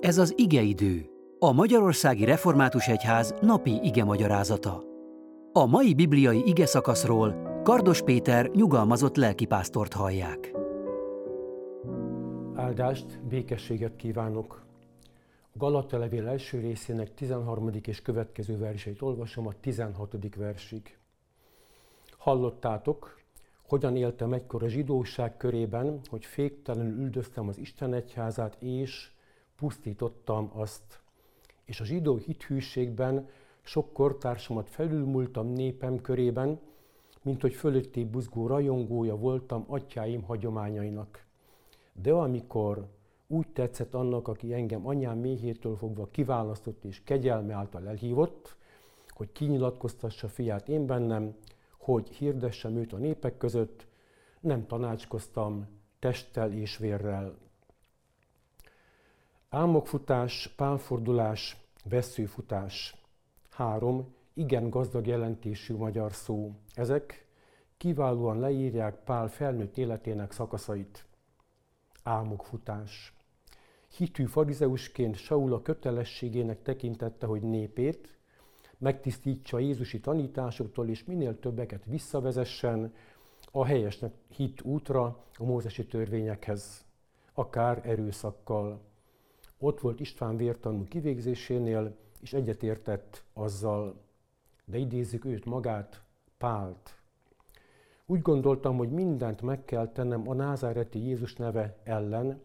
Ez az igeidő, a Magyarországi Református Egyház napi ige magyarázata. A mai bibliai ige szakaszról Kardos Péter nyugalmazott lelkipásztort hallják. Áldást, békességet kívánok! A Galata levél első részének 13. és következő verseit olvasom a 16. versig. Hallottátok, hogyan éltem egykor a zsidóság körében, hogy féktelenül üldöztem az Isten egyházát, és pusztítottam azt. És a zsidó hithűségben sok kortársamat felülmúltam népem körében, mint hogy fölötti buzgó rajongója voltam atyáim hagyományainak. De amikor úgy tetszett annak, aki engem anyám méhétől fogva kiválasztott és kegyelme által elhívott, hogy kinyilatkoztassa fiát én bennem, hogy hirdessem őt a népek között, nem tanácskoztam testtel és vérrel. Álmokfutás, pálfordulás, veszőfutás. Három igen gazdag jelentésű magyar szó. Ezek kiválóan leírják Pál felnőtt életének szakaszait. Álmokfutás. Hitű farizeusként Saul a kötelességének tekintette, hogy népét, megtisztítsa Jézusi tanításoktól, és minél többeket visszavezessen a helyesnek hit útra, a mózesi törvényekhez, akár erőszakkal. Ott volt István vértanú kivégzésénél, és egyetértett azzal, de idézzük őt magát, Pált. Úgy gondoltam, hogy mindent meg kell tennem a názáreti Jézus neve ellen,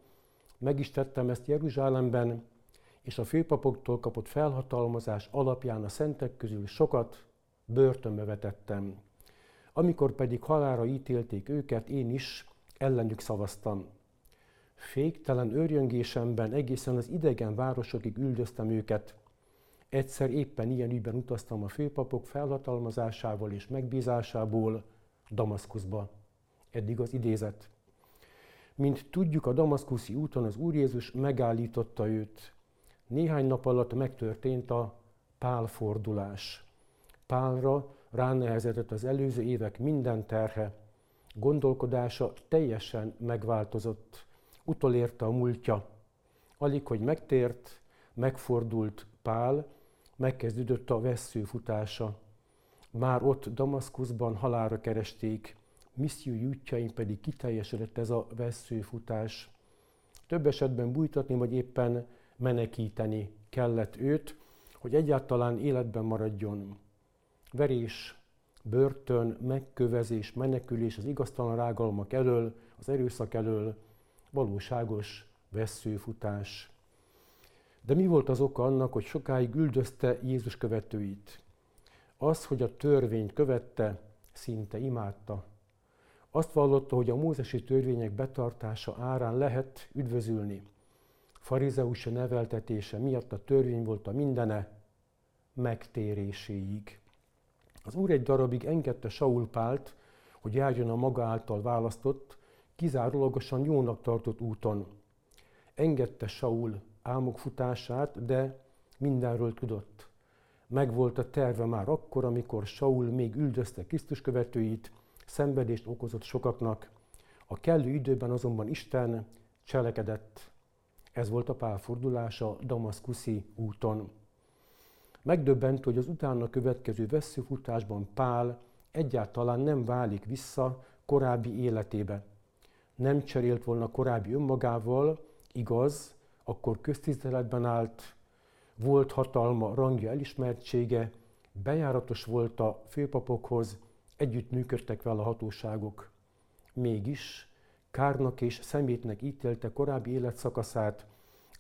meg is tettem ezt Jeruzsálemben, és a főpapoktól kapott felhatalmazás alapján a szentek közül sokat börtönbe vetettem. Amikor pedig halára ítélték őket, én is ellenük szavaztam. Féktelen őrjöngésemben egészen az idegen városokig üldöztem őket. Egyszer éppen ilyen ügyben utaztam a főpapok felhatalmazásával és megbízásából Damaszkuszba. Eddig az idézet. Mint tudjuk, a damaszkuszi úton az Úr Jézus megállította őt. Néhány nap alatt megtörtént a pálfordulás. Pálra ránehezedett az előző évek minden terhe. Gondolkodása teljesen megváltozott. Utolérte a múltja. Alig, hogy megtért, megfordult Pál, megkezdődött a veszőfutása. Már ott Damaszkuszban halára keresték, missziói útjain pedig kiteljesedett ez a veszőfutás. Több esetben bújtatni, vagy éppen menekíteni kellett őt, hogy egyáltalán életben maradjon. Verés, börtön, megkövezés, menekülés az igaztalan rágalmak elől, az erőszak elől, valóságos veszőfutás. De mi volt az oka annak, hogy sokáig üldözte Jézus követőit? Az, hogy a törvényt követte, szinte imádta. Azt vallotta, hogy a mózesi törvények betartása árán lehet üdvözülni. Farizeusa neveltetése miatt a törvény volt a mindene megtéréséig. Az úr egy darabig engedte Saul Pált, hogy járjon a maga által választott, kizárólagosan jónak tartott úton. Engedte Saul álmok futását, de mindenről tudott. Megvolt a terve már akkor, amikor Saul még üldözte Krisztus követőit, szenvedést okozott sokaknak. A kellő időben azonban Isten cselekedett. Ez volt a pálfordulása Damaszkuszi úton. Megdöbbent, hogy az utána következő veszőfutásban Pál egyáltalán nem válik vissza korábbi életébe. Nem cserélt volna korábbi önmagával, igaz, akkor köztiszteletben állt, volt hatalma, rangja, elismertsége, bejáratos volt a főpapokhoz, együtt működtek vele a hatóságok. Mégis kárnak és szemétnek ítélte korábbi életszakaszát,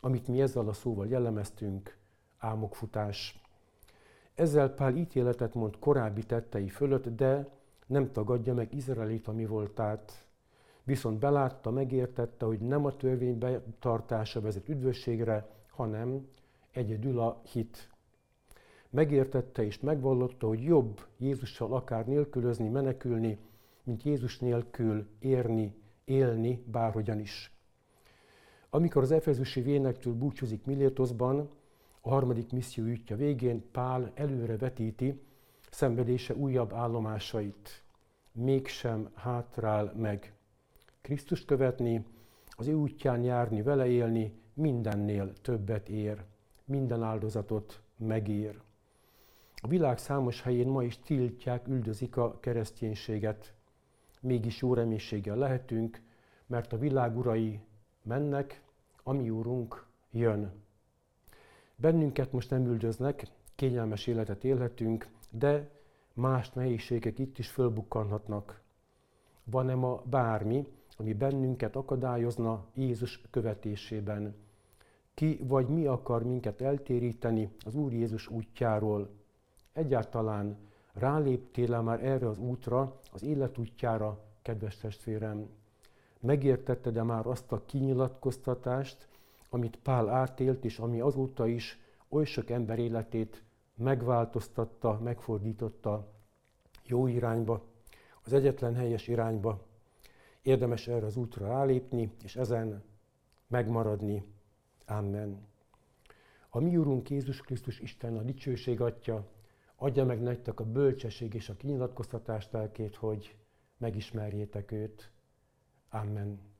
amit mi ezzel a szóval jellemeztünk, álmokfutás. Ezzel Pál ítéletet mond korábbi tettei fölött, de nem tagadja meg Izraelita mi voltát. Viszont belátta, megértette, hogy nem a törvény betartása vezet üdvösségre, hanem egyedül a hit. Megértette és megvallotta, hogy jobb Jézussal akár nélkülözni, menekülni, mint Jézus nélkül érni, élni bárhogyan is. Amikor az Efezusi vénektől búcsúzik Milétoszban, a harmadik misszió útja végén Pál előre vetíti szenvedése újabb állomásait. Mégsem hátrál meg. Krisztust követni, az ő útján járni, vele élni, mindennél többet ér, minden áldozatot megér. A világ számos helyén ma is tiltják, üldözik a kereszténységet. Mégis jó reménységgel lehetünk, mert a világ urai mennek, ami úrunk jön. Bennünket most nem üldöznek, kényelmes életet élhetünk, de más nehézségek itt is fölbukkanhatnak. Van-e ma bármi, ami bennünket akadályozna Jézus követésében? Ki vagy mi akar minket eltéríteni az Úr Jézus útjáról? Egyáltalán ráléptél már erre az útra, az élet útjára, kedves testvérem? Megértetted-e már azt a kinyilatkoztatást, amit Pál átélt, és ami azóta is oly sok ember életét megváltoztatta, megfordította jó irányba, az egyetlen helyes irányba. Érdemes erre az útra rálépni, és ezen megmaradni. Amen. A mi Úrunk Jézus Krisztus Isten a dicsőség atya, adja meg nektek a bölcsesség és a kinyilatkoztatás lelkét, hogy megismerjétek őt. Amen.